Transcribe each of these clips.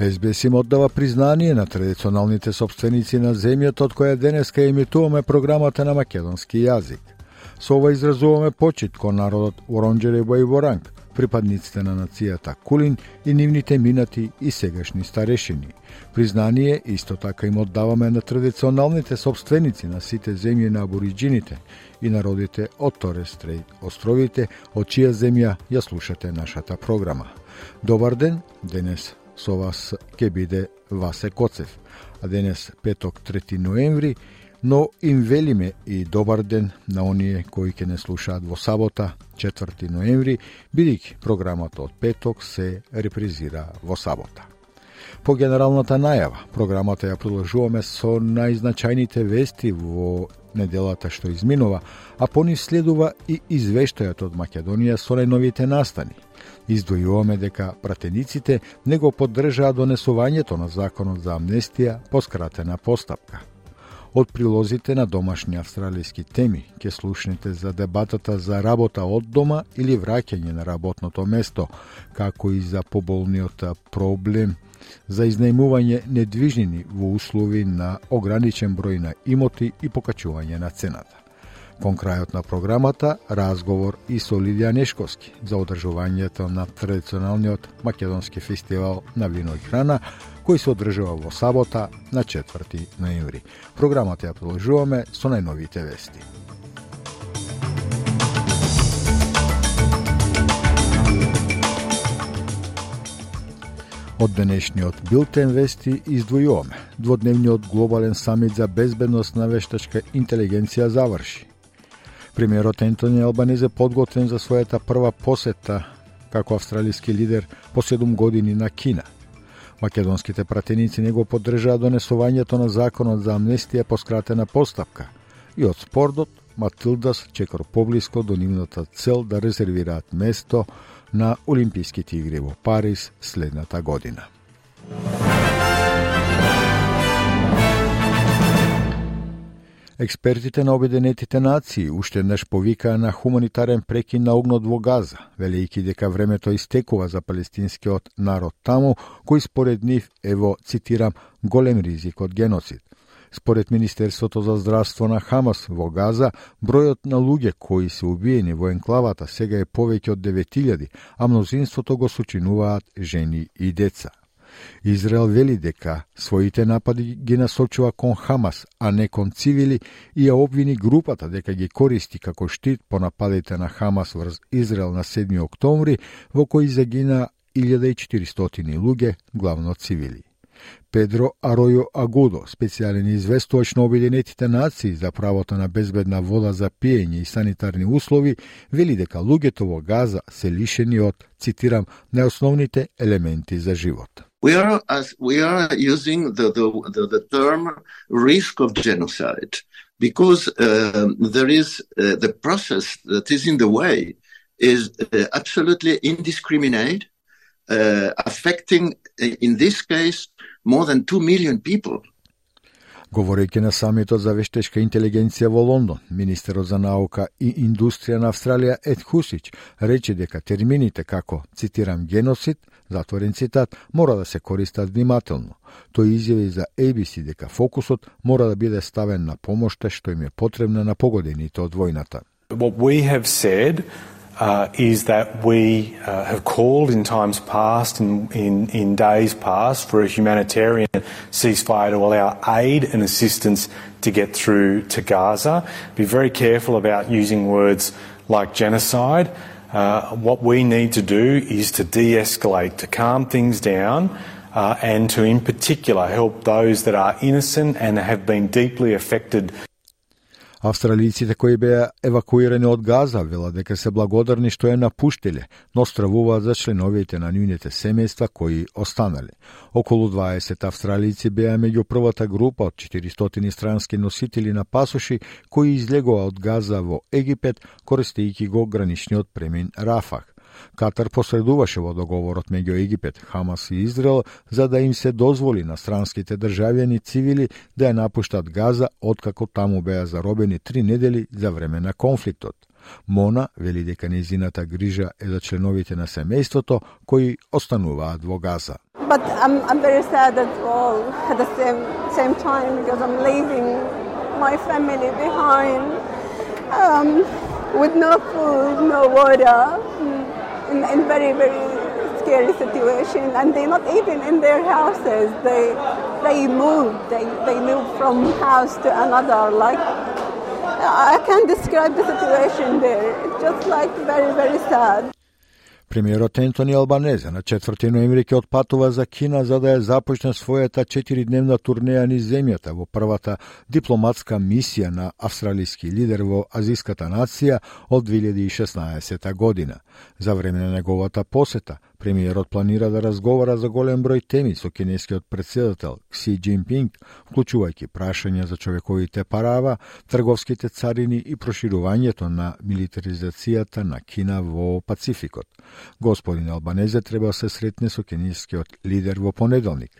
СБС им оддава признание на традиционалните собственици на земјата од која денеска емитуваме програмата на македонски јазик. Со ова изразуваме почит кон народот Воронџерево и Воранг, припадниците на нацијата Кулин и нивните минати и сегашни старешини. Признание исто така им оддаваме на традиционалните собственици на сите земји на абориджините и народите од Торес Стрейт островите, од чија земја ја слушате нашата програма. Добар ден, денес со вас ќе биде Васе Коцев. А денес петок 3 ноември, но им велиме и добар ден на оние кои ќе не слушаат во сабота 4 ноември, бидејќи програмата од петок се репризира во сабота. По генералната најава, програмата ја продолжуваме со најзначајните вести во неделата што изминува, а по нив следува и извештајот од Македонија со најновите настани – Издвојуваме дека пратениците не го поддржаа донесувањето на законот за амнестија по скратена постапка. Од прилозите на домашни австралијски теми ќе слушнете за дебатата за работа од дома или враќање на работното место, како и за поболниот проблем за изнајмување недвижнини во услови на ограничен број на имоти и покачување на цената. Кон крајот на програмата, разговор и со Лидија Нешковски за одржувањето на традиционалниот македонски фестивал на вино и храна, кој се одржува во сабота на 4 ноември. Програмата ја продолжуваме со најновите вести. Од денешниот билтен вести издвојуваме. Дводневниот глобален самит за безбедност на вештачка интелигенција заврши. Премиерот Ентони Албанезе подготвен за својата прва посета како австралиски лидер по 7 години на Кина. Македонските пратеници не го поддржаа донесувањето на законот за амнестија по скратена постапка и од спордот Матилдас чекор поблиско до нивната цел да резервираат место на Олимписките игри во Париз следната година. Експертите на Обединетите нации уште еднаш повикаа на хуманитарен прекин на огнот во Газа, велејќи дека времето истекува за палестинскиот народ таму, кој според нив е во, цитирам, голем ризик од геноцид. Според Министерството за здравство на Хамас во Газа, бројот на луѓе кои се убиени во енклавата сега е повеќе од 9000, а мнозинството го сочинуваат жени и деца. Израел вели дека своите напади ги насочува кон Хамас, а не кон цивили и ја обвини групата дека ги користи како штит по нападите на Хамас врз Израел на 7 октомври, во кои загина 1400 луѓе, главно цивили. Педро Аројо Агудо, специјален известувач на Обединетите нации за правото на безбедна вода за пиење и санитарни услови, вели дека луѓето во Газа се лишени од, цитирам, најосновните елементи за живот. We are, as we are using the, the, the, the term risk of genocide because uh, there is uh, the process that is in the way is uh, absolutely indiscriminate, uh, affecting, in this case, more than 2 million people. Говорејќи на самитот за вештешка интелигенција во Лондон, министерот за наука и индустрија на Австралија Ед Хусич рече дека термините како, цитирам, геноцид, затворен цитат, мора да се користат внимателно. Тој изјави за ABC дека фокусот мора да биде ставен на помошта што им е потребна на погодените од војната. What we have said uh, is that we uh, have called in times past and in, in days past for a humanitarian ceasefire to allow aid and assistance to get through to Gaza. Be very careful about using words like genocide. Uh, what we need to do is to de escalate, to calm things down. Uh, and to, in particular, help those that are innocent and have been deeply affected Австралијците кои беа евакуирани од Газа велат дека се благодарни што ја напуштиле, но стравуваат за членовите на нивните семејства кои останале. Околу 20 австралијци беа меѓу првата група од 400 странски носители на пасоши кои излегоа од Газа во Египет користејќи го граничниот премин Рафах. Катар посредуваше во договорот меѓу Египет, Хамас и Израел за да им се дозволи на странските државјани цивили да ја напуштат Газа откако таму беа заробени три недели за време на конфликтот. Мона вели дека незината грижа е за членовите на семејството кои остануваат во Газа. But I'm, I'm very sad at all at the same, same time because I'm leaving my family behind um, with no food, no water in, in very, very scary situation. And they're not even in their houses. They, they move. They, they move from house to another. Like, I can't describe the situation there. It's just like very, very sad. Премиерот Ентони Албанезе на 4 ноември ќе отпатува за Кина за да ја започне својата 4-дневна турнеја низ земјата во првата дипломатска мисија на австралиски лидер во азиската нација од 2016 година. За време на неговата посета, Премиерот планира да разговара за голем број теми со кинескиот председател Кси Джинпинг, вклучувајќи прашања за човековите парава, трговските царини и проширувањето на милитаризацијата на Кина во Пацификот. Господин Албанезе треба да се сретне со кинескиот лидер во понеделник.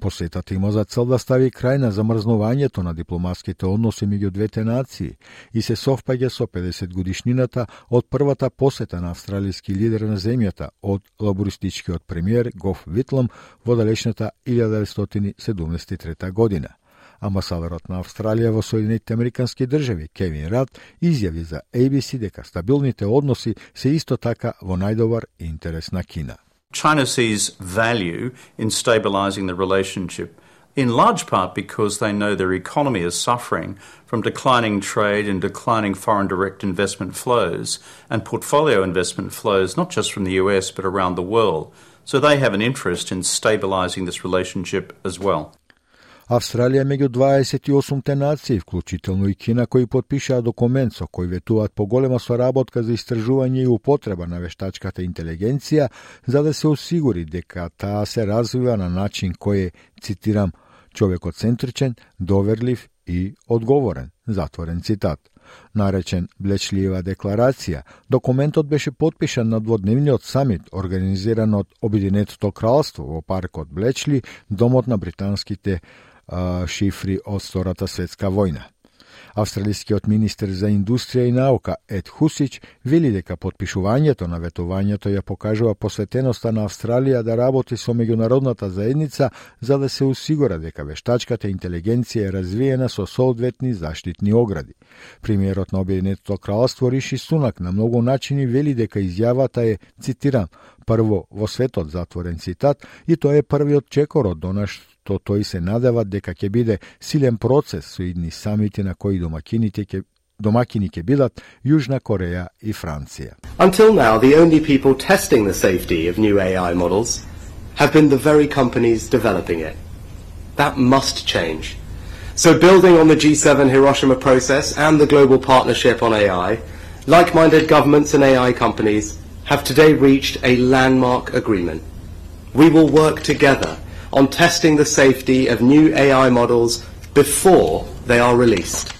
Посетата има за цел да стави крај на замрзнувањето на дипломатските односи меѓу двете нации и се совпаѓа со 50 годишнината од првата посета на австралиски лидер на земјата од лабористичкиот премиер Гоф Витлам во далечната 1973 година. Амбасадорот на Австралија во Соединетите Американски држави, Кевин Рад, изјави за ABC дека стабилните односи се исто така во најдобар интерес на Кина. China sees value in stabilizing the relationship, in large part because they know their economy is suffering from declining trade and declining foreign direct investment flows and portfolio investment flows, not just from the US but around the world. So they have an interest in stabilizing this relationship as well. Австралија меѓу 28 нации, вклучително и Кина, кои подпишаа документ со кој ветуваат поголема соработка за истражување и употреба на вештачката интелигенција, за да се осигури дека таа се развива на начин кој е, цитирам, човекоцентричен, доверлив и одговорен, затворен цитат. Наречен Блечлиева декларација, документот беше подпишан на дводневниот самит организиран од Обединетото кралство во паркот Блечли, домот на британските шифри од Втората светска војна. Австралискиот министер за индустрија и наука Ед Хусич вели дека подпишувањето на ветувањето ја покажува посветеноста на Австралија да работи со меѓународната заедница за да се осигура дека вештачката интелигенција е развиена со соодветни заштитни огради. Премиерот на Обединетото кралство Риши Сунак на многу начини вели дека изјавата е, цитирам, прво во светот затворен цитат и тоа е првиот чекор од донаш што тој се надева дека ќе биде силен процес со идни самити на кои домакините ќе домакини ќе бидат Јужна Кореја и Франција. Until now, the only people testing the safety of new AI models have been the very companies developing it. That must change. So building on the G7 Hiroshima process and the global partnership on AI, like-minded governments and AI companies have today reached a landmark agreement. We will work together on testing the safety of new AI models before they are released.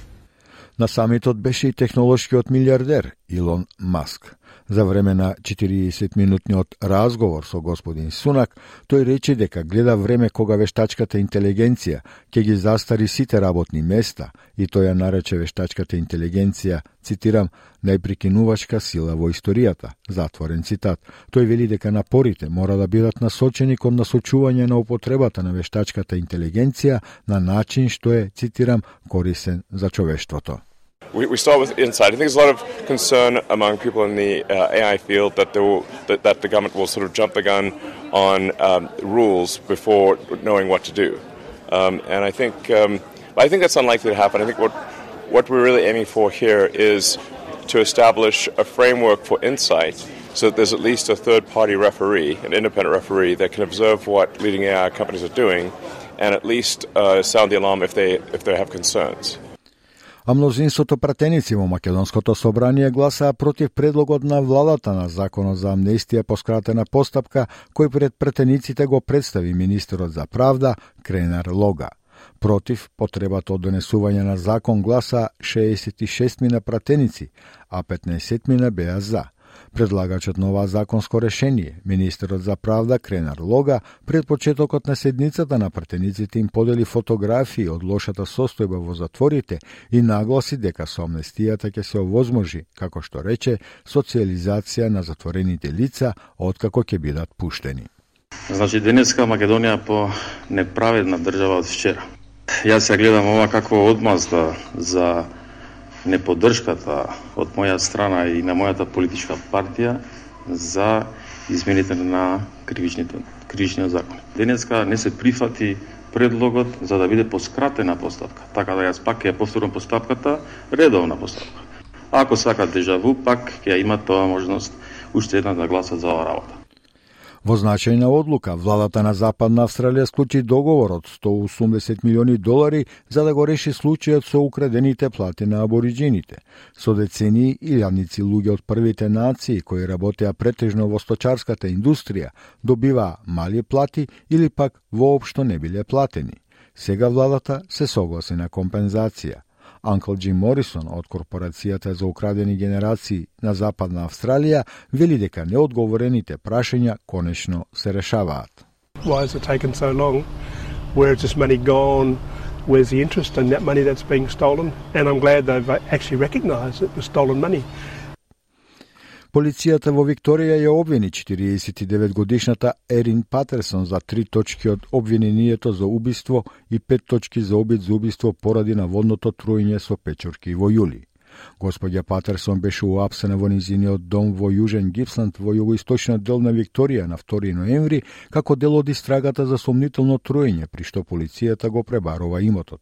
На самитот беше и технолошкиот милиардер Илон Маск. За време на 40-минутниот разговор со господин Сунак, тој рече дека гледа време кога вештачката интелигенција ќе ги застари сите работни места и тој ја нарече вештачката интелигенција, цитирам, најприкинувачка сила во историјата, затворен цитат. Тој вели дека напорите мора да бидат насочени кон насочување на употребата на вештачката интелигенција на начин што е, цитирам, корисен за човештвото. We, we start with insight. I think there's a lot of concern among people in the uh, AI field that, will, that, that, the government will sort of jump the gun on um, rules before knowing what to do. Um, and I think, um, I think that's unlikely to happen. I think what, what we're really aiming for here is to establish a framework for insight so that there's at least a third party referee, an independent referee, that can observe what leading AI companies are doing and at least uh, sound the alarm if they, if they have concerns. А мнозинството пратеници во Македонското собрание гласаа против предлогот на владата на законот за амнестија по скратена постапка кој пред пратениците го представи министерот за правда Кренар Лога. Против потребата од донесување на закон гласа 66 мина пратеници, а 15 мина беа за. Предлагачот на ова законско решение, министерот за правда Кренар Лога, пред почетокот на седницата на пратениците им подели фотографии од лошата состојба во затворите и нагласи дека со амнестијата ќе се овозможи, како што рече, социализација на затворените лица откако ќе бидат пуштени. Значи денеска Македонија по неправедна држава од вчера. Јас ја гледам ова како одмазда за неподдршката па од моја страна и на мојата политичка партија за измените на кривичните, кривичниот закон. Денеска не се прифати предлогот за да биде поскратена постапка, така да јас пак ќе ја повторам постапката редовна постапка. Ако сакат дежаву, пак ќе има тоа можност уште една да гласа за оваа работа. Во значајна одлука, владата на Западна Австралија склучи договор од 180 милиони долари за да го реши случајот со украдените плати на абориджините. Со децении илјадници луѓе од првите нации кои работеа претежно во сточарската индустрија добиваа мали плати или пак воопшто не биле платени. Сега владата се согласи на компензација. Анкл Джим Морисон од Корпорацијата за украдени генерации на Западна Австралија вели дека неодговорените прашања конечно се решаваат. Why has it taken so long? Where is this money gone? Where's the interest in that money that's being stolen? And I'm glad they've actually recognised it was stolen money. Полицијата во Викторија ја обвини 49 годишната Ерин Патерсон за три точки од обвинението за убиство и пет точки за обид за убиство поради наводното труење со печурки во јули. Господја Патерсон беше уапсена во низиниот дом во Јужен Гипсланд во југоисточниот дел на Викторија на 2 ноември како дел од истрагата за сомнително труење, при што полицијата го пребарува имотот.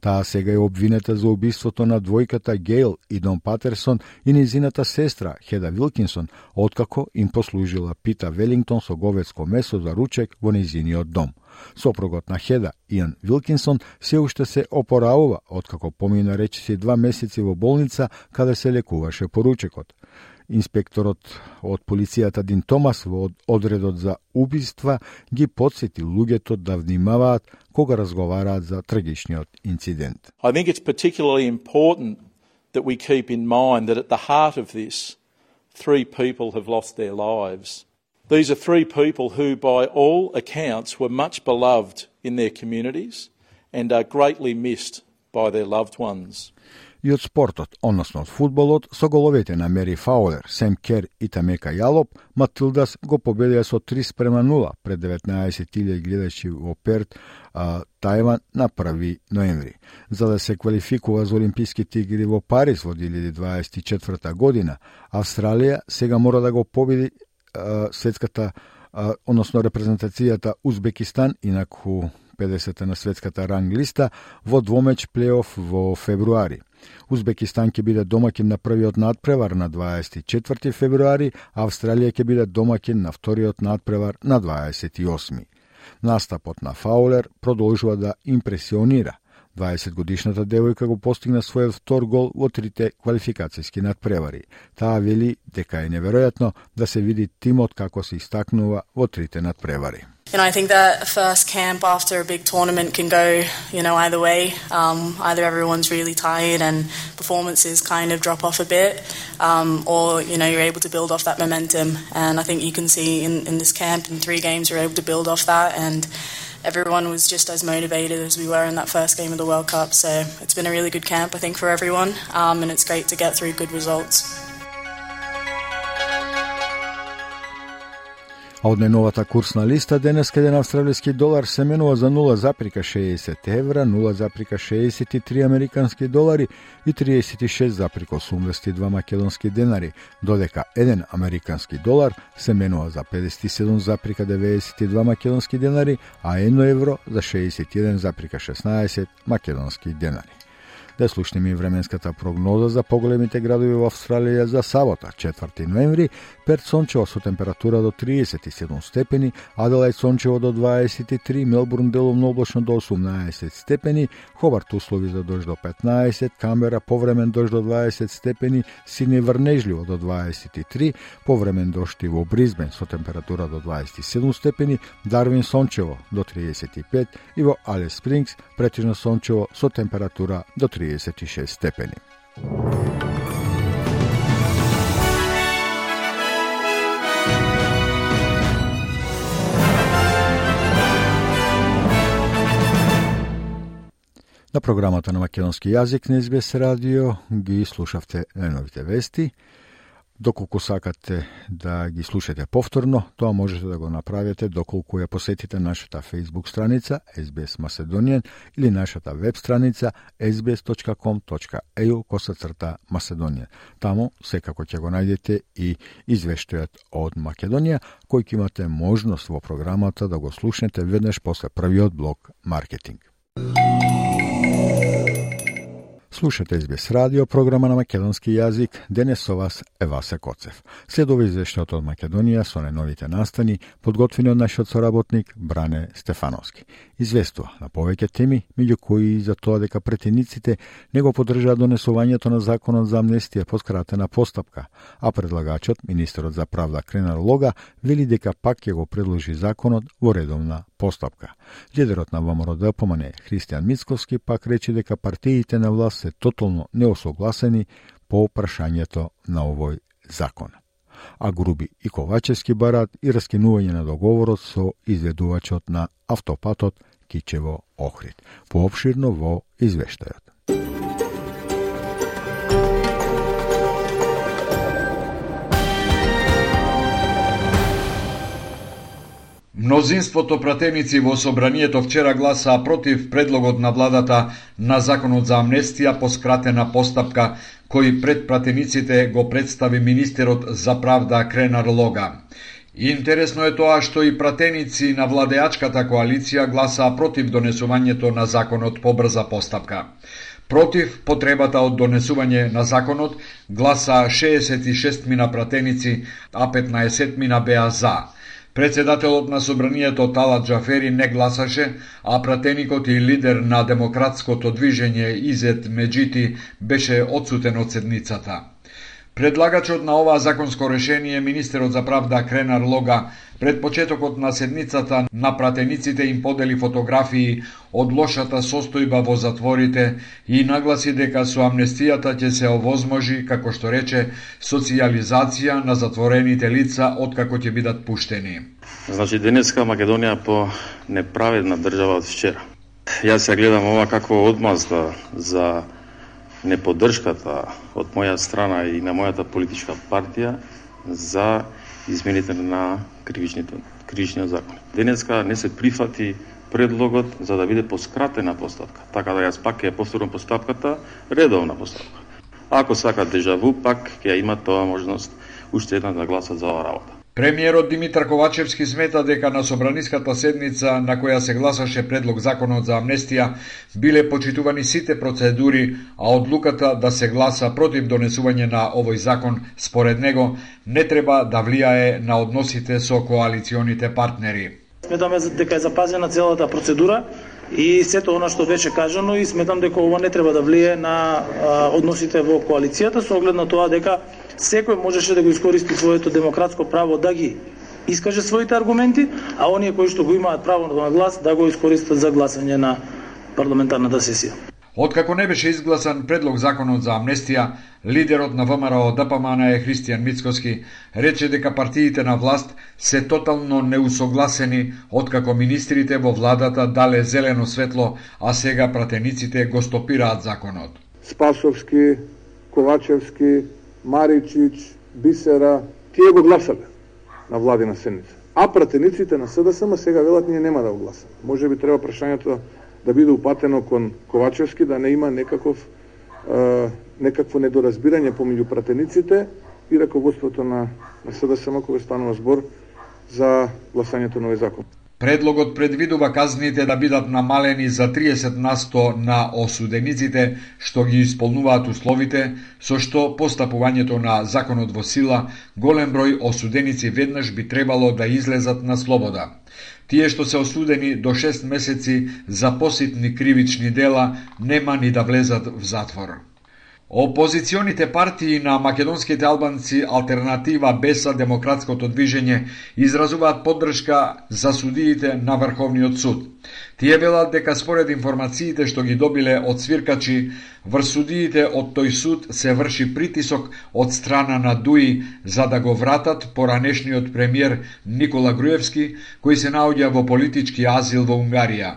Таа сега е обвинета за убиството на двојката Гейл и Дон Патерсон и низината сестра Хеда Вилкинсон, откако им послужила Пита Велингтон со говецко месо за ручек во низиниот дом. Сопругот на Хеда, Иан Вилкинсон, се уште се опоравува, откако помина речиси два месеци во болница, каде се лекуваше поручекот. Инспекторот од полицијата Дин Томас во одредот за убиства ги подсети луѓето да внимаваат кога разговараат за трагичниот инцидент. I think it's particularly important that we keep in mind that at the heart of this, three people have lost their lives. These are three people who, by all accounts, were much beloved in their communities and are greatly missed by their loved ones и од спортот, односно од фудбалот, со головете на Мери Фаулер, Сем Кер и Тамека Јалоп, Матилдас го победија со 3 спрема 0 пред 19.000 гледачи во Перт, а, Тајван на 1 ноември. За да се квалификува за Олимписките игри во Париз во 2024 година, Австралија сега мора да го победи а, светската, а, односно репрезентацијата Узбекистан, инаку 50 на светската ранг листа во двомеч плейоф во февруари. Узбекистан ќе биде домакин на првиот надпревар на 24 февруари, а Австралија ќе биде домакин на вториот надпревар на 28. Настапот на Фаулер продолжува да импресионира. 20 годишната девојка го постигна својот втор гол во трите квалификацијски надпревари. Таа вели дека е неверојатно да се види тимот како се истакнува во трите надпревари. You know, I think that first camp after a big tournament can go, you know, either way. Um, either everyone's really tired and performances kind of drop off a bit, um, or, you know, you're able to build off that momentum. And I think you can see in, in this camp, in three games, you're able to build off that. And everyone was just as motivated as we were in that first game of the World Cup. So it's been a really good camp, I think, for everyone. Um, and it's great to get through good results. А од најновата курсна листа денес еден австралиски долар се менува за 0,60 евра, 0,63 американски долари и 36,82 македонски денари, додека еден американски долар се менува за 57,92 македонски денари, а 1 евро за 61,16 македонски денари. Да слушнеме и временската прогноза за поголемите градови во Австралија за сабота, 4 ноември, Перт сончево со температура до 37 степени, Аделајд сончево до 23, Мелбурн делумно облачно до 18 степени, Хобарт услови за дожд до 15, Камбера повремен дожд до 20 степени, Сидни врнежливо до 23, повремен дожд и во Бризбен со температура до 27 степени, Дарвин сончево до 35 и во Алес Спрингс претежно сончево со температура до 36 степени. На програмата на македонски јазик на СБС радио ги слушавте најновите вести. Доколку сакате да ги слушате повторно, тоа можете да го направите доколку ја посетите нашата Facebook страница SBS Macedonian или нашата веб страница sbs.com.eu косацрта Macedonian. Таму секако ќе го најдете и извештајот од Македонија, кој ќе имате можност во програмата да го слушнете веднаш после првиот блок маркетинг. Слушате СБС радио, програма на македонски јазик. Денес со вас е Васе Коцев. Следува извештајот од Македонија со најновите настани, подготвени од нашиот соработник Бране Стефановски. Известува на повеќе теми, меѓу кои и за тоа дека претениците не го поддржаа донесувањето на законот за амнестија по скратена постапка, а предлагачот, министерот за правда Кренар Лога, вели дека пак ќе го предложи законот во редовна постапка. Лидерот на ВМРО ДПМН Христијан Мицковски пак рече дека партиите на власт се тотално неосогласени по прашањето на овој закон. А Груби и Ковачевски барат и раскинување на договорот со изведувачот на автопатот Кичево Охрид. Пообширно во извештајот. Мнозинството пратеници во собранието вчера гласаа против предлогот на владата на законот за амнестија по скратена постапка, кој пред пратениците го представи министерот за правда Кренар Лога. Интересно е тоа што и пратеници на владеачката коалиција гласаа против донесувањето на законот по брза постапка. Против потребата од донесување на законот гласаа 66 мина пратеници, а 15 мина беа за. Председателот на собранието Тала Джафери не гласаше, а пратеникот и лидер на демократското движење Изет Меджити беше одсутен од седницата. Предлагачот на ова законско решение, министерот за правда Кренар Лога, пред почетокот на седницата на пратениците им подели фотографии од лошата состојба во затворите и нагласи дека со амнестијата ќе се овозможи, како што рече, социализација на затворените лица откако ќе бидат пуштени. Значи денеска Македонија по неправедна држава од вчера. Јас ја гледам ова како одмазда за неподдршката од моја страна и на мојата политичка партија за измените на кривичните кривичниот закон. Денеска не се прифати предлогот за да биде поскратена постапка, така да јас пак ќе повторам постапката редовна постапка. Ако сакат дежаву, пак ќе има тоа можност уште една да гласат за оваа работа. Премиерот Димитар Ковачевски смета дека на собраниската седница на која се гласаше предлог законот за амнестија биле почитувани сите процедури, а одлуката да се гласа против донесување на овој закон според него не треба да влијае на односите со коалиционите партнери. Сметаме дека е запазена целата процедура и сето она што беше кажано и сметам дека ова не треба да влие на а, односите во коалицијата со оглед на тоа дека секој можеше да го искористи своето демократско право да ги искаже своите аргументи, а оние кои што го имаат право на глас да го искористат за гласање на парламентарната сесија. Откако не беше изгласан предлог законот за амнестија, лидерот на ВМРО ДПМН е Христијан Мицкоски рече дека партиите на власт се тотално неусогласени откако министрите во владата дале зелено светло, а сега пратениците го стопираат законот. Спасовски, Ковачевски, Маричич, Бисера, тие го гласале на владина седница. А пратениците на СДСМ сега велат ние нема да го гласаме. Може би треба прашањето да биде упатено кон Ковачевски, да не има некаков е, некакво недоразбирање помеѓу пратениците и раководството на, на СДСМ кога станува збор за гласањето на овој закон. Предлогот предвидува казните да бидат намалени за 30 насто на осудениците што ги исполнуваат условите, со што постапувањето на законот во сила, голем број осуденици веднаш би требало да излезат на слобода. Тие што се осудени до 6 месеци за поситни кривични дела нема ни да влезат в затвор. Опозиционите партии на македонските албанци Алтернатива Беса Демократското движење изразуваат поддршка за судиите на Врховниот суд. Тие велат дека според информациите што ги добиле од свиркачи, врз судиите од тој суд се врши притисок од страна на ДУИ за да го вратат поранешниот премиер Никола Груевски, кој се наоѓа во политички азил во Унгарија.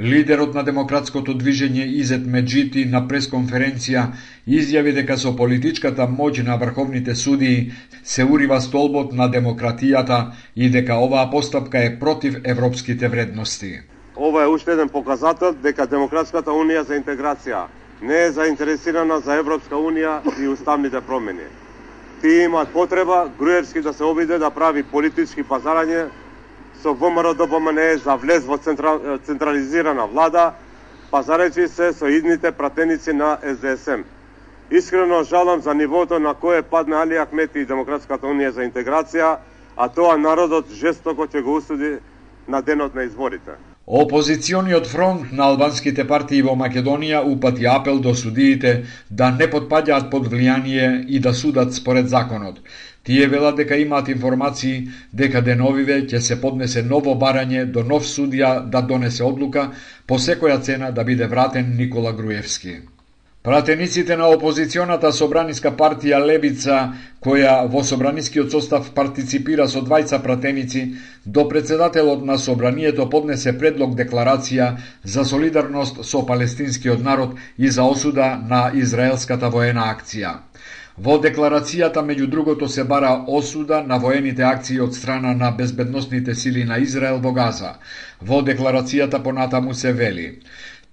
Лидерот на демократското движење Изет Меджити на пресконференција изјави дека со политичката моќ на врховните судии се урива столбот на демократијата и дека оваа постапка е против европските вредности. Ова е уште еден показател дека Демократската унија за интеграција не е заинтересирана за Европска унија и уставните промени. Тие имаат потреба Груевски да се обиде да прави политички пазарање со ВМРО ДПМН за влез во централ, централизирана влада, пазаречи се со идните пратеници на СДСМ. Искрено жалам за нивото на кое падна Али Ахмети и Демократската унија за интеграција, а тоа народот жестоко ќе го усуди на денот на изборите. Опозициониот фронт на албанските партии во Македонија упати апел до судиите да не подпаѓаат под влијание и да судат според законот. Тие велат дека имаат информации дека деновиве ќе се поднесе ново барање до нов судија да донесе одлука по секоја цена да биде вратен Никола Груевски. Пратениците на опозиционата Собраниска партија Левица, која во Собранискиот состав партиципира со двајца пратеници, до председателот на Собранието поднесе предлог декларација за солидарност со палестинскиот народ и за осуда на израелската воена акција. Во декларацијата меѓу другото се бара осуда на воените акции од страна на безбедносните сили на Израел во Газа. Во декларацијата понатаму се вели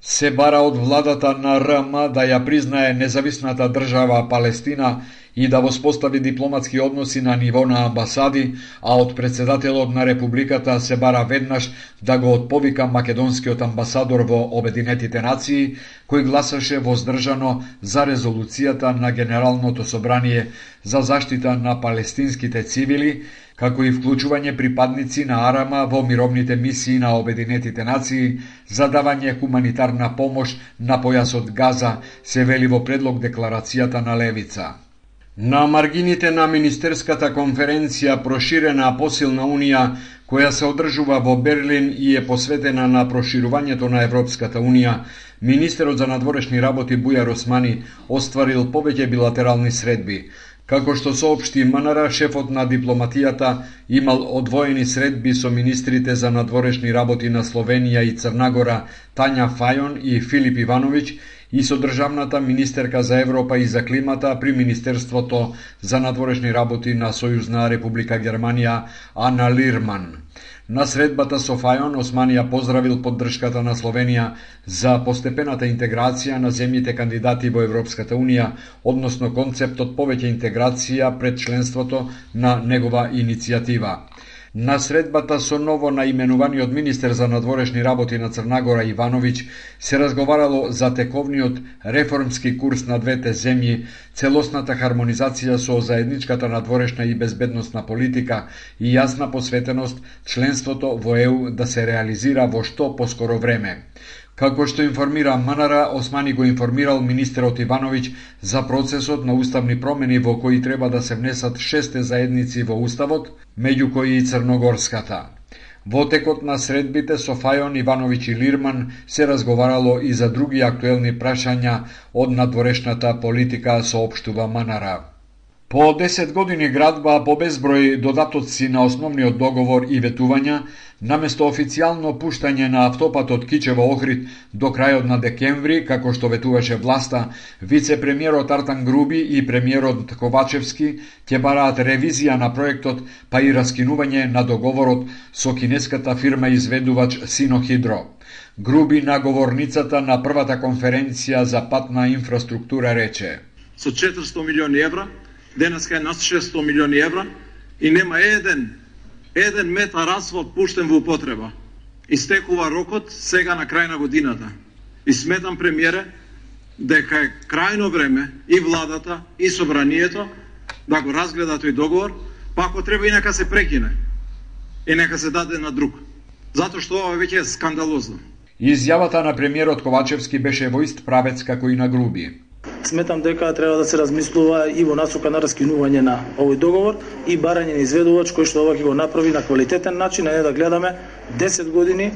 се бара од владата на РМ да ја признае независната држава Палестина и да воспостави дипломатски односи на ниво на амбасади, а од председателот на Републиката се бара веднаш да го отповика македонскиот амбасадор во Обединетите нации, кој гласаше воздржано за резолуцијата на Генералното собрание за заштита на палестинските цивили, како и вклучување припадници на Арама во мировните мисии на Обединетите нации за давање хуманитарна помош на појасот Газа, се вели во предлог декларацијата на Левица. На маргините на Министерската конференција проширена посилна унија која се одржува во Берлин и е посветена на проширувањето на Европската унија, министерот за надворешни работи Бујар Османи остварил повеќе билатерални средби. Како што соопшти МНР, шефот на дипломатијата имал одвоени средби со министрите за надворешни работи на Словенија и Црнагора Тања Фајон и Филип Ивановиќ и со државната министерка за Европа и за климата при Министерството за надворешни работи на Сојузна Република Германија Ана Лирман. На средбата со Фајон Османија поздравил поддршката на Словенија за постепената интеграција на земјите кандидати во Европската Унија, односно концептот повеќе интеграција пред членството на негова иницијатива. На средбата со ново наименуваниот министер за надворешни работи на Црнагора Ивановиќ се разговарало за тековниот реформски курс на двете земји, целосната хармонизација со заедничката надворешна и безбедносна политика и јасна посветеност членството во ЕУ да се реализира во што поскоро време. Како што информира Манара, Османи го информирал министерот Ивановиќ за процесот на уставни промени во кои треба да се внесат шесте заедници во уставот, меѓу кои и Црногорската. Во текот на средбите со Фајон Ивановиќ и Лирман се разговарало и за други актуелни прашања од надворешната политика, соопштува Манара. По 10 години градба по безброј додатоци на основниот договор и ветувања, наместо официјално пуштање на автопатот Кичево Охрид до крајот на декември, како што ветуваше власта, вице-премиерот Артан Груби и премиерот Ковачевски ќе бараат ревизија на проектот, па и раскинување на договорот со кинеската фирма изведувач Синохидро. Груби на говорницата на првата конференција за патна инфраструктура рече: Со 400 милиони евра денеска е над 600 милиони евра и нема еден Еден метар асфалт пуштен во употреба. Истекува рокот сега на крај на годината. И сметам премиере дека е крајно време и владата и собранието да го разгледа тој договор, па ако треба и нека се прекине. И нека се даде на друг. Затоа што ова веќе е скандалозно. Изјавата на премиерот Ковачевски беше во ист правец како и на Груби. Сметам дека треба да се размислува и во насока на раскинување на овој договор и барање на изведувач кој што ова ќе го направи на квалитетен начин, а не да гледаме 10 години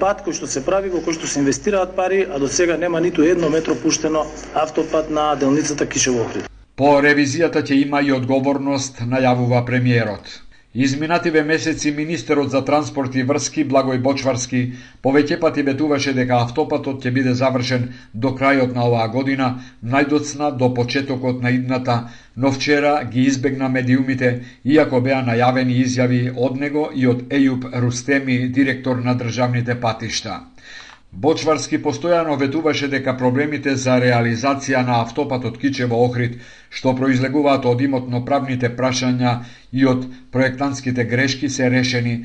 пат кој што се прави, во кој што се инвестираат пари, а до сега нема ниту едно метро пуштено автопат на делницата Кишево Охрид. По ревизијата ќе има и одговорност, најавува премиерот. Изминативе месеци министерот за транспорт и врски Благој Бочварски повеќе пати ветуваше дека автопатот ќе биде завршен до крајот на оваа година, најдоцна до почетокот на идната, но вчера ги избегна медиумите, иако беа најавени изјави од него и од Ејуб Рустеми, директор на државните патишта. Бочварски постојано ветуваше дека проблемите за реализација на автопатот Кичево Охрид, што произлегуваат од имотно правните прашања и од проектантските грешки се решени,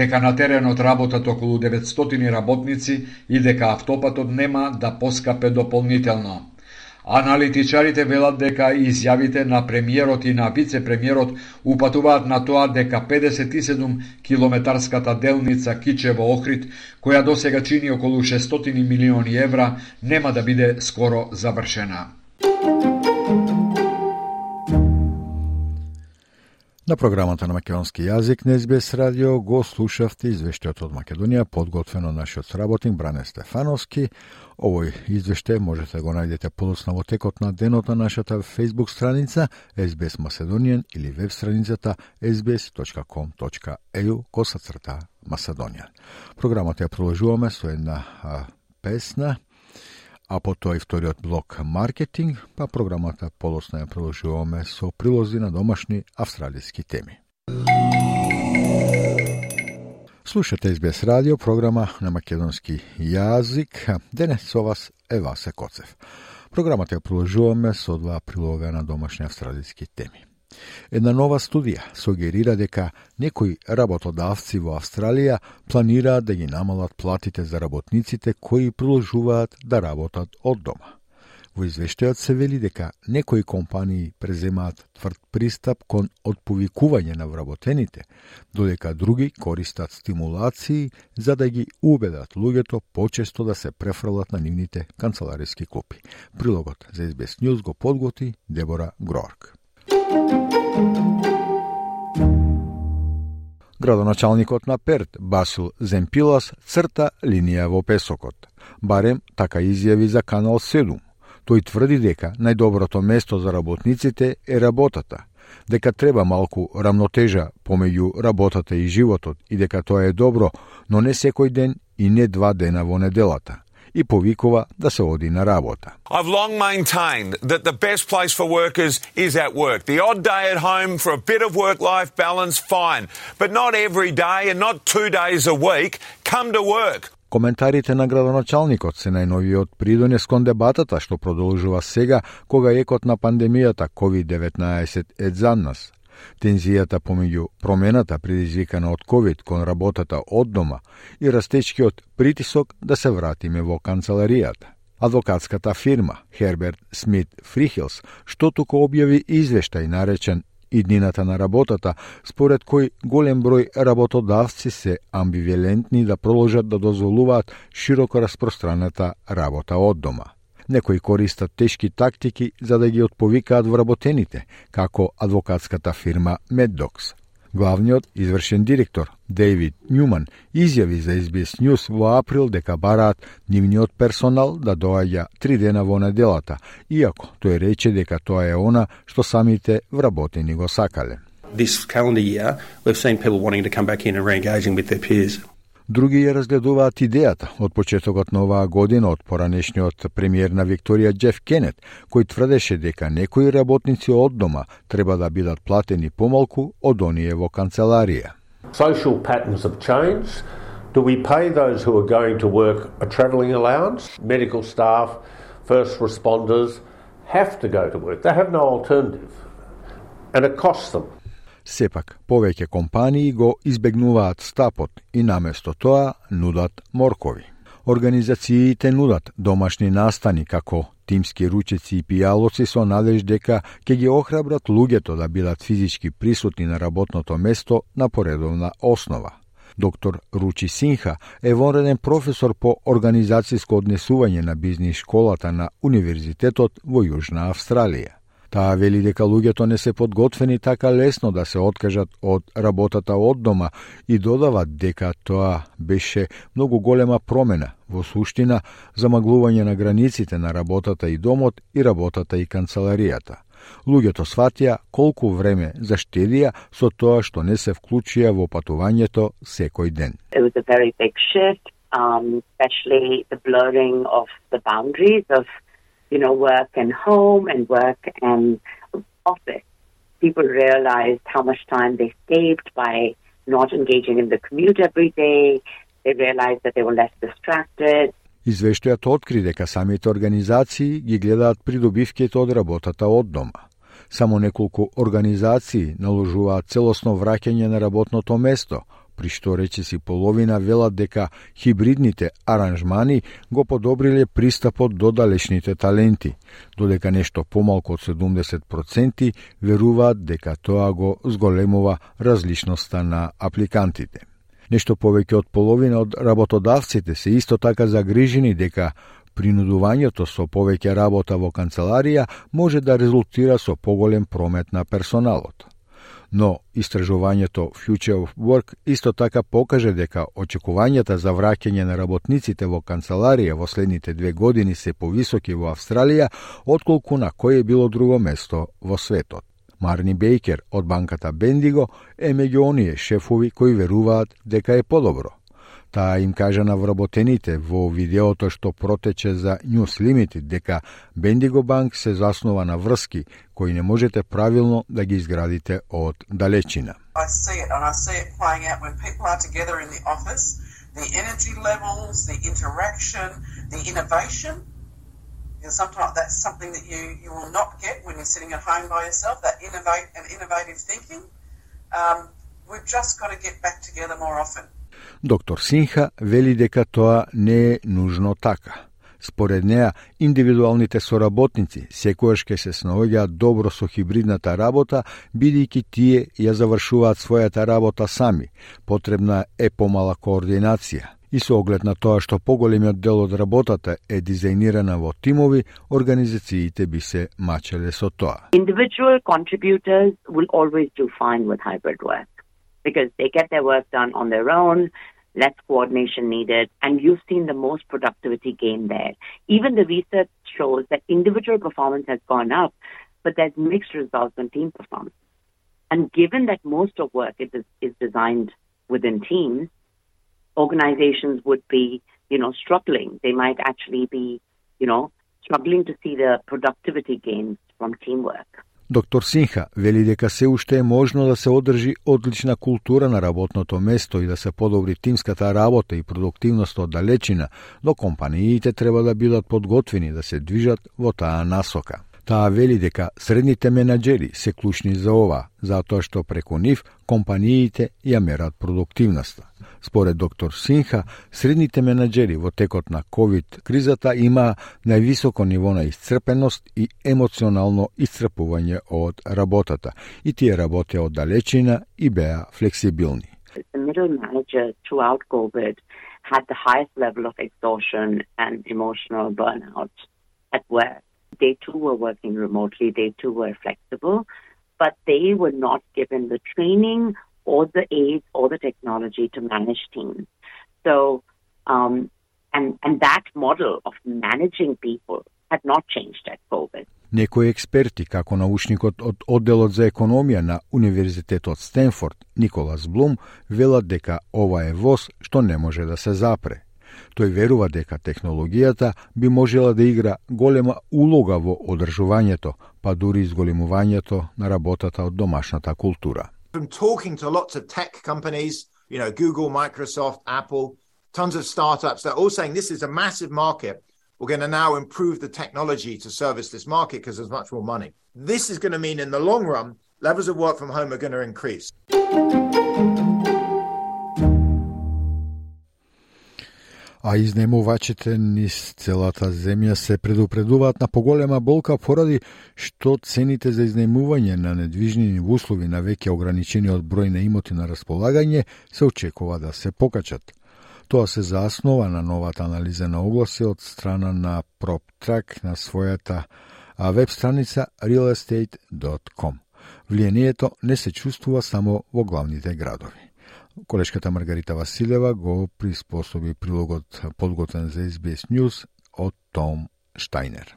дека на теренот работат околу 900 работници и дека автопатот нема да поскапе дополнително. Аналитичарите велат дека изјавите на премиерот и на вице-премиерот упатуваат на тоа дека 57 километарската делница Кичево Охрид, која досега чини околу 600 милиони евра, нема да биде скоро завршена. На програмата на македонски јазик на СБС радио го слушавте извештајот од Македонија подготвено нашиот сработник Бране Стефановски. Овој извештај можете да го најдете подоцна во текот на денот на нашата Facebook страница SBS Macedonian или веб страницата sbs.com.eu косацрта Macedonian. Програмата ја продолжуваме со една а, песна а потоа и вториот блок маркетинг, па програмата подоцна ја продолжуваме со прилози на домашни австралиски теми. Слушате СБС радио, програма на македонски јазик. Денес со вас е Васе Коцев. Програмата ја продолжуваме со два прилога на домашни австралијски теми. Една нова студија сугерира дека некои работодавци во Австралија планираат да ги намалат платите за работниците кои продолжуваат да работат од дома. Во извештајот се вели дека некои компании преземаат тврд пристап кон отповикување на вработените, додека други користат стимулации за да ги убедат луѓето почесто да се префрлат на нивните канцелариски клупи. Прилогот за SBS News го подготи Дебора Грорк. Градоначалникот на Перт, Басил Земпилас, црта линија во песокот. Барем така изјави за Канал 7. Тој тврди дека најдоброто место за работниците е работата, дека треба малку рамнотежа помеѓу работата и животот и дека тоа е добро, но не секој ден и не два дена во неделата и повикува да се оди на работа. I've long maintained that the best place for workers is at work. The odd day at home for a bit of work-life balance, fine. But not every day and not two days a week. Come to work. Коментарите на градоначалникот се најновиот придонес кон дебатата што продолжува сега кога екот на пандемијата COVID-19 е за нас. Тензијата помеѓу промената предизвикана од COVID кон работата од дома и растечкиот притисок да се вратиме во канцеларијата. Адвокатската фирма Херберт Смит Фрихилс што туку објави извештај наречен иднината на работата, според кој голем број работодавци се амбивалентни да продолжат да дозволуваат широко распространата работа од дома. Некои користат тешки тактики за да ги отповикаат вработените, како адвокатската фирма Меддокс. Главниот извршен директор Дейвид Нјуман изјави за SBS News во април дека бараат нивниот персонал да доаѓа три дена во неделата, иако тој рече дека тоа е она што самите вработени го сакале. This calendar year, we've seen people wanting to come back in and re-engaging with their peers. Други ја разгледуваат идејата од почетокот на оваа година од поранешниот премиер на Викторија Джеф Кенет, кој тврдеше дека некои работници од дома треба да бидат платени помалку од оние во канцеларија. Social patterns have changed. Do we pay those who are going to work a travelling allowance? Medical staff, first responders have to go to work. They have no alternative. And it costs them. Сепак, повеќе компании го избегнуваат стапот и наместо тоа нудат моркови. Организациите нудат домашни настани како тимски ручеци и пијалоци со надеж дека ќе ги охрабрат луѓето да бидат физички присутни на работното место на поредовна основа. Доктор Ручи Синха е вонреден професор по организацијско однесување на бизнис школата на Универзитетот во Јужна Австралија. Таа вели дека луѓето не се подготвени така лесно да се откажат од работата од дома и додава дека тоа беше многу голема промена, во суштина замаглување на границите на работата и домот и работата и канцеларијата. Луѓето сватија колку време заштедија со тоа што не се вклучија во патувањето секој ден. It was a very big shift, um, especially the blurring of the boundaries of you know, work and home and work and office. People realized how much time they saved by not engaging in the commute every day. They realized that they were less distracted. Извештајот откри дека самите организации ги гледаат придобивките од работата од дома. Само неколку организации наложуваат целосно враќање на работното место – при што рече си половина велат дека хибридните аранжмани го подобриле пристапот до далечните таленти, додека нешто помалку од 70% веруваат дека тоа го зголемува различноста на апликантите. Нешто повеќе од половина од работодавците се исто така загрижени дека принудувањето со повеќе работа во канцеларија може да резултира со поголем промет на персоналот но истражувањето Future of Work исто така покаже дека очекувањата за враќање на работниците во канцеларија во следните две години се повисоки во Австралија отколку на кое било друго место во светот. Марни Бейкер од банката Бендиго е меѓу оние шефови кои веруваат дека е подобро. Таа им кажа на вработените во видеото што протече за News Limited дека Бендиго Банк се заснова на врски кои не можете правилно да ги изградите од далечина. I see it and I see it playing out when people are together in the office, the energy levels, the interaction, the innovation. And sometimes that's something that you, you will not get when you're sitting at home by yourself, that innovate and innovative thinking. Um, we've just got to get back together more often. Доктор Синха вели дека тоа не е нужно така. Според неа, индивидуалните соработници секојаш ќе се снаоѓаат добро со хибридната работа, бидејќи тие ја завршуваат својата работа сами. Потребна е помала координација. И со оглед на тоа што поголемиот дел од работата е дизајнирана во тимови, организациите би се мачеле со тоа. Individual contributors will always do fine with hybrid work. Because they get their work done on their own, less coordination needed, and you've seen the most productivity gain there. Even the research shows that individual performance has gone up, but there's mixed results on team performance. And given that most of work is, is designed within teams, organizations would be, you know, struggling. They might actually be, you know, struggling to see the productivity gains from teamwork. Доктор Синха вели дека се уште е можно да се одржи одлична култура на работното место и да се подобри тимската работа и продуктивност од далечина, но компаниите треба да бидат подготвени да се движат во таа насока. Таа вели дека средните менаџери се клучни за ова, затоа што преку нив компаниите ја мерат продуктивноста. Според доктор Синха, средните менаџери во текот на COVID кризата има највисоко ниво на исцрпеност и емоционално исцрпување од работата, и тие работеа од далечина и беа флексибилни. The middle manager throughout COVID had the highest level of exhaustion and emotional burnout at work. They too were working remotely, they too were flexible, but they were not given the training or the aids or the technology to manage teams. So, um, and, and that model of managing people had not changed at COVID. Некои експерти, како научникот од одделот за економија на Универзитетот Стенфорд, Николас Блум, велат дека ова е воз што не може да се запре. Тој верува дека технологијата би можела да игра голема улога во одржувањето, па дури изголемувањето на работата од домашната култура. From talking to lots of tech companies, you know, Google, Microsoft, Apple, tons of startups, they're all saying this is a massive market. We're going to now improve the technology to service this market because there's much more money. This is going to mean in the long run levels of work from home are going to increase. А изнемувачите низ целата земја се предупредуваат на поголема болка поради што цените за изнемување на недвижнини во услови на веќе ограничени од број на имоти на располагање се очекува да се покачат. Тоа се заснова на новата анализа на огласи од страна на PropTrack на својата веб страница realestate.com. Влијанието не се чувствува само во главните градови. Колешката Маргарита Василева го приспособи прилогот подготвен за SBS News од Том Штайнер.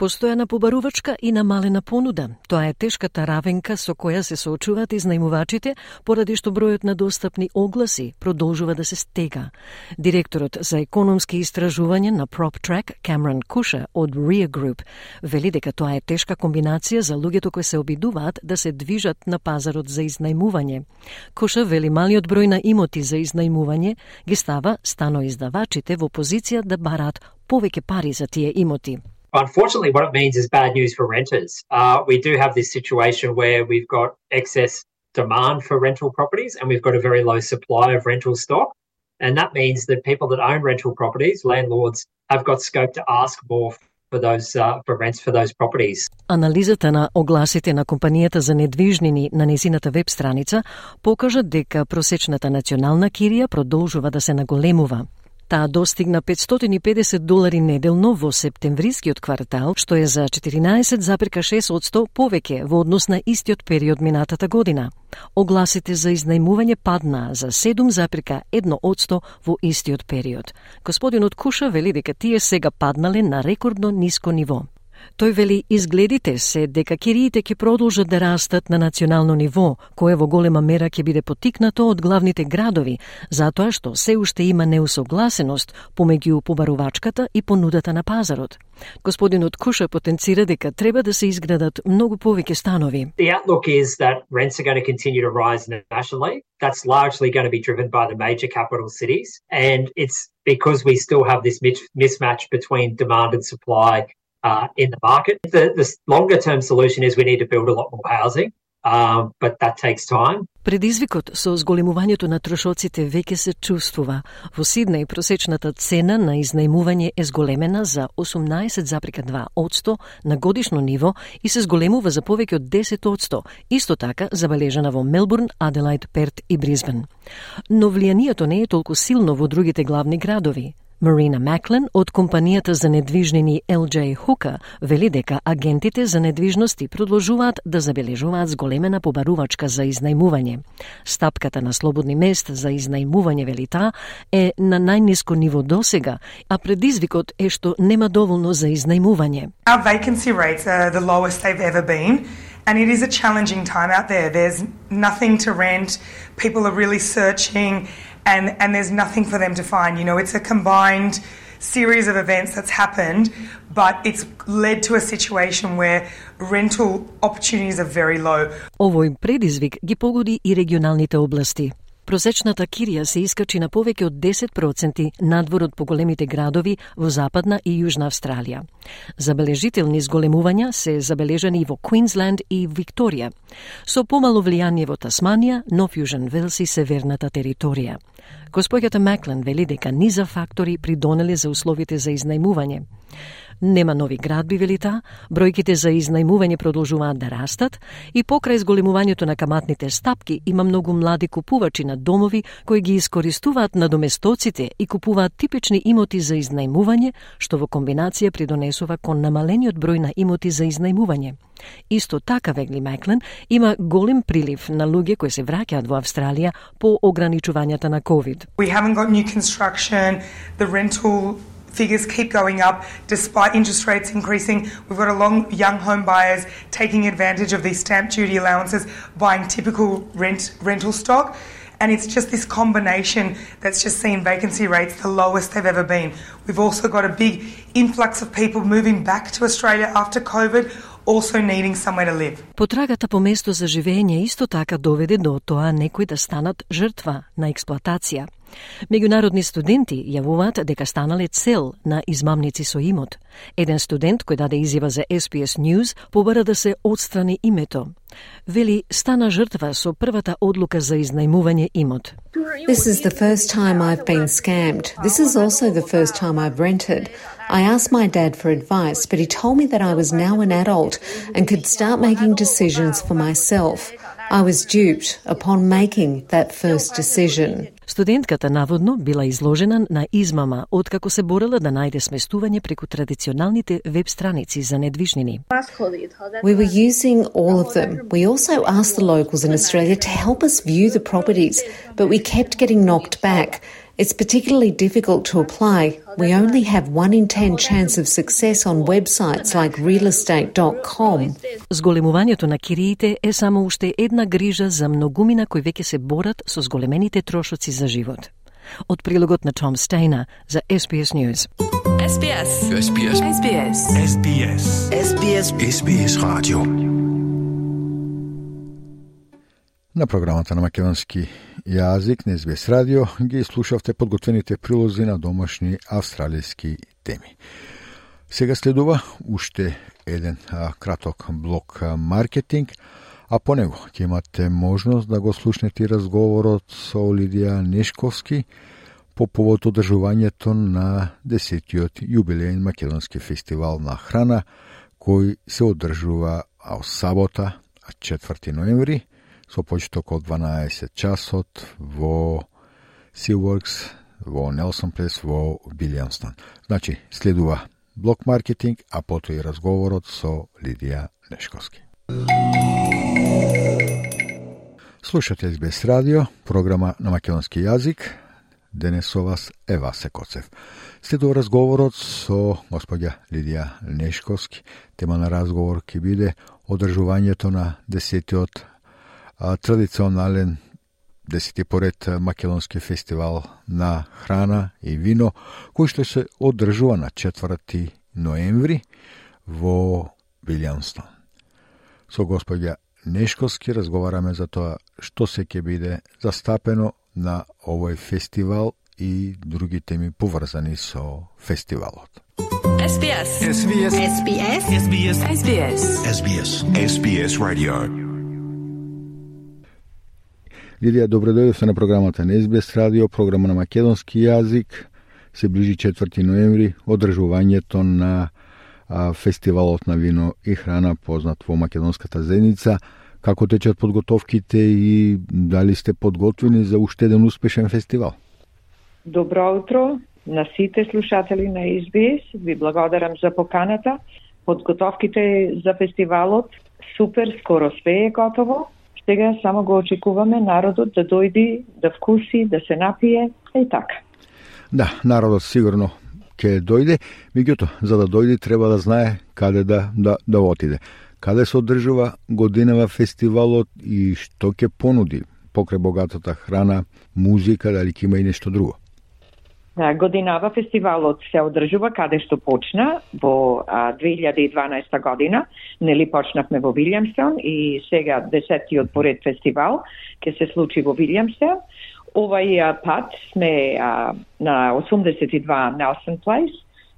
Постојана побарувачка и намалена понуда. Тоа е тешката равенка со која се соочуваат изнајмувачите, поради што бројот на достапни огласи продолжува да се стега. Директорот за економски истражување на PropTrack, Камерон Куша од Rear Group, вели дека тоа е тешка комбинација за луѓето кои се обидуваат да се движат на пазарот за изнајмување. Куша вели малиот број на имоти за изнајмување ги става станоиздавачите во позиција да бараат повеќе пари за тие имоти. Unfortunately, what it means is bad news for renters. Uh, we do have this situation where we've got excess demand for rental properties and we've got a very low supply of rental stock. And that means that people that own rental properties, landlords, have got scope to ask more for those uh, for rents for those properties. Анализата на огласите на компанијата за недвижнини на незината веб страница покажа дека просечната национална кирија продолжува да се наголемува. Таа достигна 550 долари неделно во септемврискиот квартал, што е за 14,6% повеќе во однос на истиот период минатата година. Огласите за изнајмување паднаа за 7,1% во истиот период. Господинот Куша вели дека тие сега паднале на рекордно ниско ниво. Тој вели изгледите се дека кириите ќе продолжат да растат на национално ниво, кое во голема мера ќе биде потикнато од главните градови, затоа што се уште има неусогласеност помеѓу побарувачката и понудата на пазарот. Господинот Куша потенцира дека треба да се изградат многу повеќе станови. The outlook is that rents are going to continue to rise nationally. That's largely going to be driven by the major capital cities and it's because we still have this mismatch between demand and supply uh, in the market. The, the longer term solution is we need to build a lot more housing. Uh, but that takes time. Предизвикот со зголемувањето на трошоците веќе се чувствува. Во Сиднеј просечната цена на изнајмување е зголемена за 18,2% на годишно ниво и се зголемува за повеќе од 10%, исто така забележана во Мелбурн, Аделајд, Перт и Бризбен. Но влијанието не е толку силно во другите главни градови. Марина Маклен од компанијата за недвижнини LJ Hooker вели дека агентите за недвижности продолжуваат да забележуваат зголемена побарувачка за изнајмување. Стапката на слободни мест за изнајмување велита е на најниско ниво досега, а предизвикот е што нема доволно за изнајмување. Our vacancy rates are the lowest they've ever been. And it is a challenging time out there. There's nothing to rent. People are really searching and, and there's nothing for them to find. You know, it's a combined series of events that's happened, but it's led to a situation where rental opportunities are very low. Ovoj predizvik gi pogodi i regionalnite oblasti. Просечната кирија се искачи на повеќе од 10% надвор од поголемите градови во Западна и Јужна Австралија. Забележителни зголемувања се забележани и во Квинсленд и Викторија, со помало влијание во Тасманија, Нов Јужен Велс и Северната територија. Господјата Маклен вели дека низа фактори придонеле за условите за изнајмување. Нема нови градби, велита, бројките за изнајмување продолжуваат да растат и покрај зголемувањето на каматните стапки има многу млади купувачи на домови кои ги искористуваат на доместоците и купуваат типични имоти за изнајмување, што во комбинација придонесува кон намалениот број на имоти за изнајмување. Исто така, Вегли Маклен, има голем прилив на луѓе кои се враќаат во Австралија по ограничувањата на COVID. We haven't got new construction, the rental figures keep going up despite interest rates increasing. We've got a long young home buyers taking advantage of these stamp duty allowances, buying typical rent rental stock. And it's just this combination that's just seen vacancy rates the lowest they've ever been. We've also got a big influx of people moving back to Australia after COVID, also needing somewhere to live. Потрагата по место за живење исто така доведе до тоа некои да станат жртва на експлоатација. Меѓународни студенти јавуваат дека станале цел на измамници со имот. Еден студент кој даде изјава за SPS News побара да се отстрани името. Вели стана жртва со првата одлука за изнајмување имот. This is the first time I've been scammed. This is also the first time I've rented. I asked my dad for advice, but he told me that I was now an adult and could start making decisions for myself. I was duped upon making that first decision. Студентката наводно била изложена на измама откако се борела да најде сместување преку традиционалните веб страници за недвижнини. We were using all of them. We also asked the locals in Australia to help us view the properties, but we kept getting knocked back. It's particularly difficult to apply. We only have one in ten chance of success on websites like realestate.com. Зголемувањето на кириите е само уште една грижа за многумина кои веќе се борат со зголемените трошоци за живот. Од прилогот на Том Стейна за SBS News. SBS. SBS. SBS. SBS. SBS. SBS Radio. На програмата на македонски јазик на СБС радио ги слушавте подготвените прилози на домашни австралијски теми. Сега следува уште еден а, краток блок а, маркетинг, а по него ќе имате можност да го слушнете разговорот со Лидија Нешковски по повод одржувањето на 10-тиот јубилеен македонски фестивал на храна кој се одржува а сабота 4 ноември со почеток од 12 часот во Seaworks во Нелсон Плес во Билјанстон. Значи, следува блок маркетинг, а потоа и разговорот со Лидија Нешковски. Слушате СБС радио, програма на македонски јазик. Денес со вас е Васе Коцев. Следува разговорот со господја Лидија Нешковски. Тема на разговор ќе биде одржувањето на десетиот традиционален десети поред македонски фестивал на храна и вино, кој што се одржува на 4 ноември во Вилјанстон. Со господја Нешковски разговараме за тоа што се ќе биде застапено на овој фестивал и други теми поврзани со фестивалот. SBS. SBS. SBS. SBS. SBS. SBS. SBS Radio. Лидија, добро дојдовте на програмата на СБС радио, програма на македонски јазик. Се ближи 4 ноември, одржувањето на а, фестивалот на вино и храна познат во македонската зеница. Како течат подготовките и дали сте подготвени за уште еден успешен фестивал? Добро утро на сите слушатели на СБС. Ви благодарам за поканата. Подготовките за фестивалот супер, скоро све е готово Сега само го очекуваме народот да дојди, да вкуси, да се напие и така. Да, народот сигурно ќе дојде, меѓуто, за да дојде треба да знае каде да, да, да отиде. Каде се одржува годинава фестивалот и што ќе понуди покрај богатата храна, музика, дали ќе има и нешто друго? Годинава фестивалот се одржува каде што почна во 2012 година. Нели почнавме во Вилјамстон и сега десетиот поред фестивал ќе се случи во Вилјамстон. Овај пат сме а, на 82 Нелсон Плейс,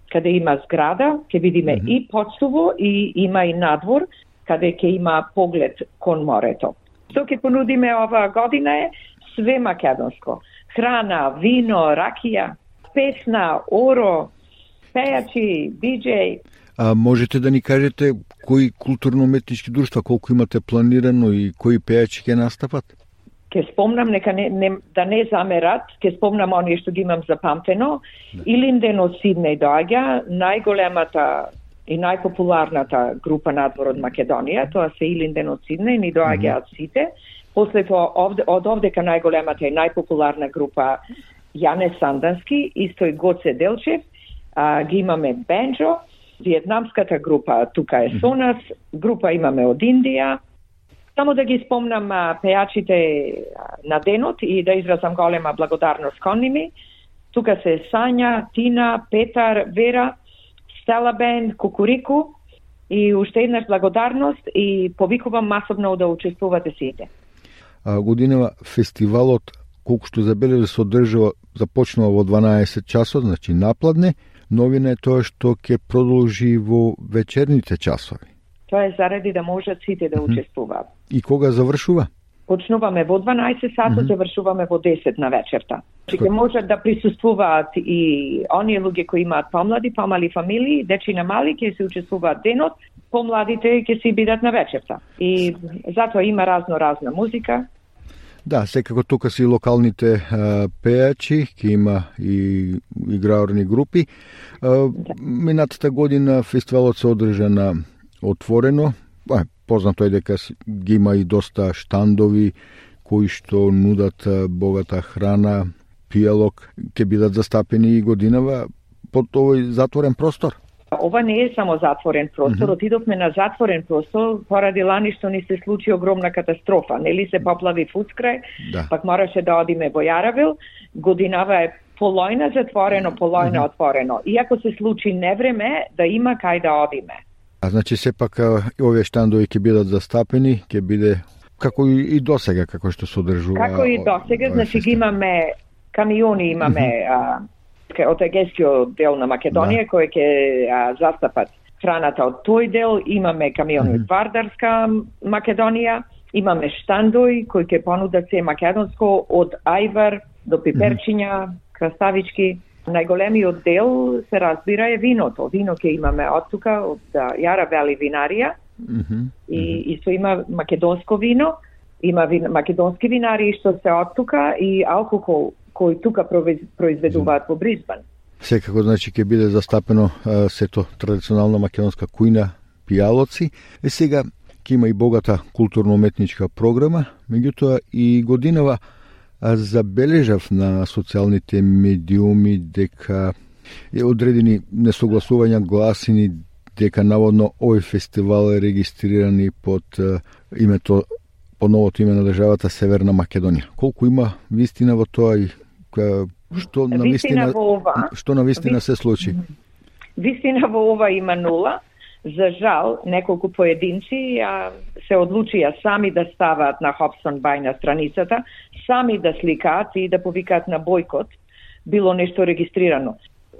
каде има зграда, ќе видиме mm -hmm. и подсуво и има и надвор, каде ќе има поглед кон морето. Што ќе понудиме оваа година е све македонско. Храна, вино, ракија, песна, оро, пејачи, диджеј. А можете да ни кажете кои културно-уметнички друштва колку имате планирано и кои пејачи ќе настапат? Ке спомнам, нека не, не, да не замерат, ке спомнам оние што ги имам запамтено. Да. Илинден од Сиднеј доаѓа, најголемата и најпопуларната група надвор од Македонија, тоа се Илинден од Сиднеј, ни доаѓаат mm -hmm. сите. После тоа овде, од овдека најголемата и најпопуларна група Јане Сандански, исто и Гоце Делчев, а, ги имаме Бенджо, виетнамската група тука е со нас, група имаме од Индија. Само да ги спомнам а, пејачите на денот и да изразам голема благодарност кон ними. Тука се Сања, Тина, Петар, Вера, Стела Бен, Кукурику и уште еднаш благодарност и повикувам масовно да учествувате сите. А, годинава фестивалот колку што забележа се одржува започнува во 12 часот, значи напладне, новина е тоа што ќе продолжи во вечерните часови. Тоа е заради да можат сите да учествуваат. И кога завршува? Почнуваме во 12 сато, mm -hmm. завршуваме во 10 на вечерта. Че ќе можат да присуствуваат и оние луѓе кои имаат помлади, помали фамилии, дечина мали ќе се учествуваат денот, помладите ќе си бидат на вечерта. И затоа има разно разна музика, Да, секако тука си локалните а, пејачи, ќе има и играорни групи. А, да. Минатата година фестивалот се одржа на отворено. А, познато е дека ги има и доста штандови кои што нудат богата храна, пијалок, ќе бидат застапени и годинава под овој затворен простор. Ова не е само затворен простор, mm -hmm. отидовме на затворен простор поради лани што ни се случи огромна катастрофа. Нели се поплави Фуцкрај, да. пак мораше да одиме во Јаравил. Годинава е полојна затворено, полојна mm -hmm. отворено. Иако се случи невреме, да има кај да одиме. А значи сепак овие штандови ќе бидат застапени, ќе биде како и досега како што се одржува. Како и досега, значи ги имаме камиони имаме mm -hmm. а, од егескиот дел на Македонија, да. кој ќе застапат храната од тој дел. Имаме камиони од Вардарска Македонија, имаме штандои кои ќе понудат се македонско од ајвар до пиперчиња, краставички. Најголемиот дел се разбира е виното. Вино ќе имаме од тука, од Јара Вели винарија. Mm -hmm. И исто има македонско вино, има вин, македонски винари што се од тука и алкохол кои тука произведуваат во Бризбан. Секако, значи, ќе биде застапено а, сето традиционална македонска кујна, пијалоци. Е сега ќе има и богата културно-уметничка програма, меѓутоа и годинава а, забележав на социјалните медиуми дека е одредени несогласувања гласини дека наводно овој фестивал е регистриран под а, името по новото име на државата Северна Македонија. Колку има вистина во тоа и што на вистина, што на вистина се случи? Вистина во ова има нула. За жал, неколку поединци а, се одлучија сами да ставаат на Хобсон Бај на страницата, сами да сликаат и да повикаат на бойкот, било нешто регистрирано.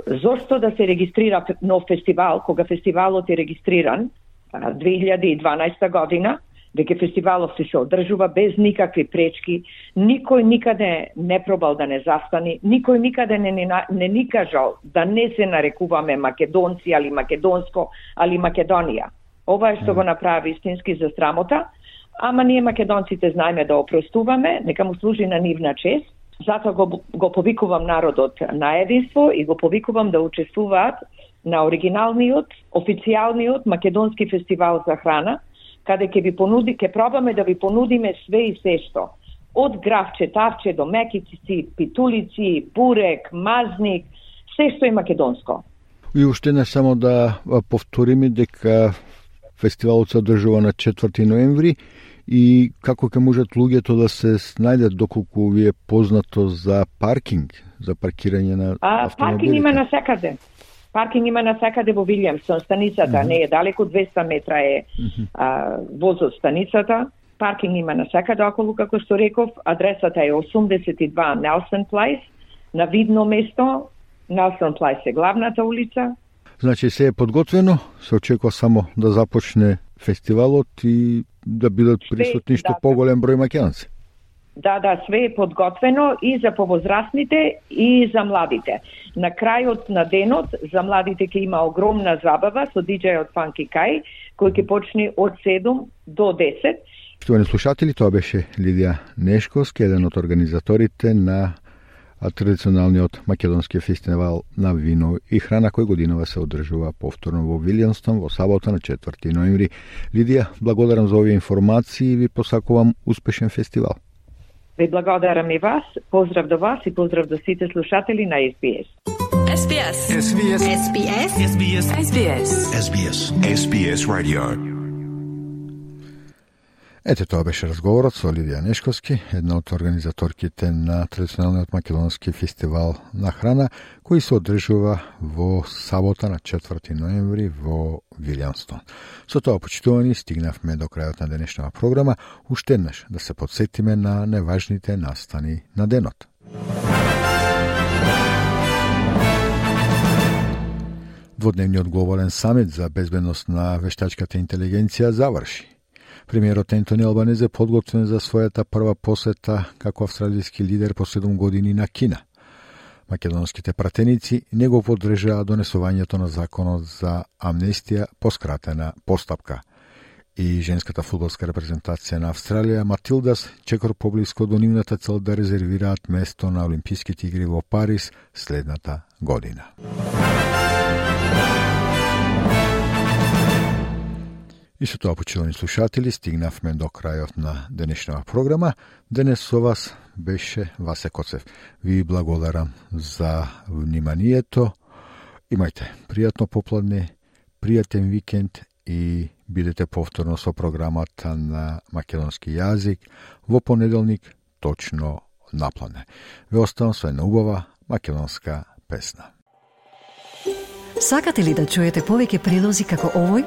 Зошто да се регистрира нов фестивал, кога фестивалот е регистриран 2012 година, дека фестивалов се одржува без никакви пречки, никој никаде не пробал да не застани, никој никаде не, не, не ни кажал да не се нарекуваме македонци, али македонско, али Македонија. Ова е што го направи истински за срамота, ама ние македонците знаеме да опростуваме, нека му служи на нивна чест, затоа го, го повикувам народот на единство и го повикувам да учествуваат на оригиналниот, официјалниот македонски фестивал за храна, каде ќе ви понуди, ќе пробаме да ви понудиме све и се што. Од гравче, тавче до мекици, питулици, бурек, мазник, се што е македонско. И уште не само да повториме дека фестивалот се одржува на 4 ноември и како ќе можат луѓето да се снајдат доколку ви е познато за паркинг, за паркирање на а, Паркинг има на секаде. Паркинг има на секаде во Вилјамсон, станицата mm -hmm. не е далеко, 200 метра е mm -hmm. а, воз од станицата. Паркинг има на секаде околу, како што реков. Адресата е 82 Нелсон Плайс, на видно место. Нелсон Плайс е главната улица. Значи се е подготвено, се очекува само да започне фестивалот и да бидат присутни што да, поголем број македонци. Да, да, све е подготвено и за повозрастните и за младите. На крајот на денот за младите ќе има огромна забава со диџејот Фанки Кај, кој ќе почне од 7 до 10. Штовани слушатели, тоа беше Лидија Нешковски, еден од организаторите на традиционалниот македонски фестивал на вино и храна кој годинава се одржува повторно во Вилјанстон во сабота на 4 ноември. Лидија, благодарам за овие информации и ви посакувам успешен фестивал. Ви благодарам и вас. Поздрав до вас и поздрав до сите слушатели на SBS. SBS. SBS. SBS. SBS. SBS. SBS. SBS Radio. Ете тоа беше разговорот со Лидија Нешковски, една од организаторките на традиционалниот македонски фестивал на храна, кој се одржува во сабота на 4 ноември во Вилјанстон. Со тоа, почитувани, стигнавме до крајот на денешната програма, уште еднаш да се подсетиме на неважните настани на денот. Дводневниот глобален самит за безбедност на вештачката интелигенција заврши. Премиерот Ентони Албанезе подготвен за својата прва посета како австралијски лидер по 7 години на Кина. Македонските пратеници не го подржаа донесувањето на законот за амнестија по скратена постапка. И женската фудбалска репрезентација на Австралија, Матилдас, чекор поблиско до нивната цел да резервираат место на Олимписките игри во Париз следната година. И со тоа, почитувани слушатели, стигнавме до крајот на денешната програма. Денес со вас беше Васе Коцев. Ви благодарам за вниманието. Имајте пријатно попладне, пријатен викенд и бидете повторно со програмата на македонски јазик во понеделник точно наплане. Ве оставам со една убава македонска песна. Сакате ли да чуете повеќе прилози како овој?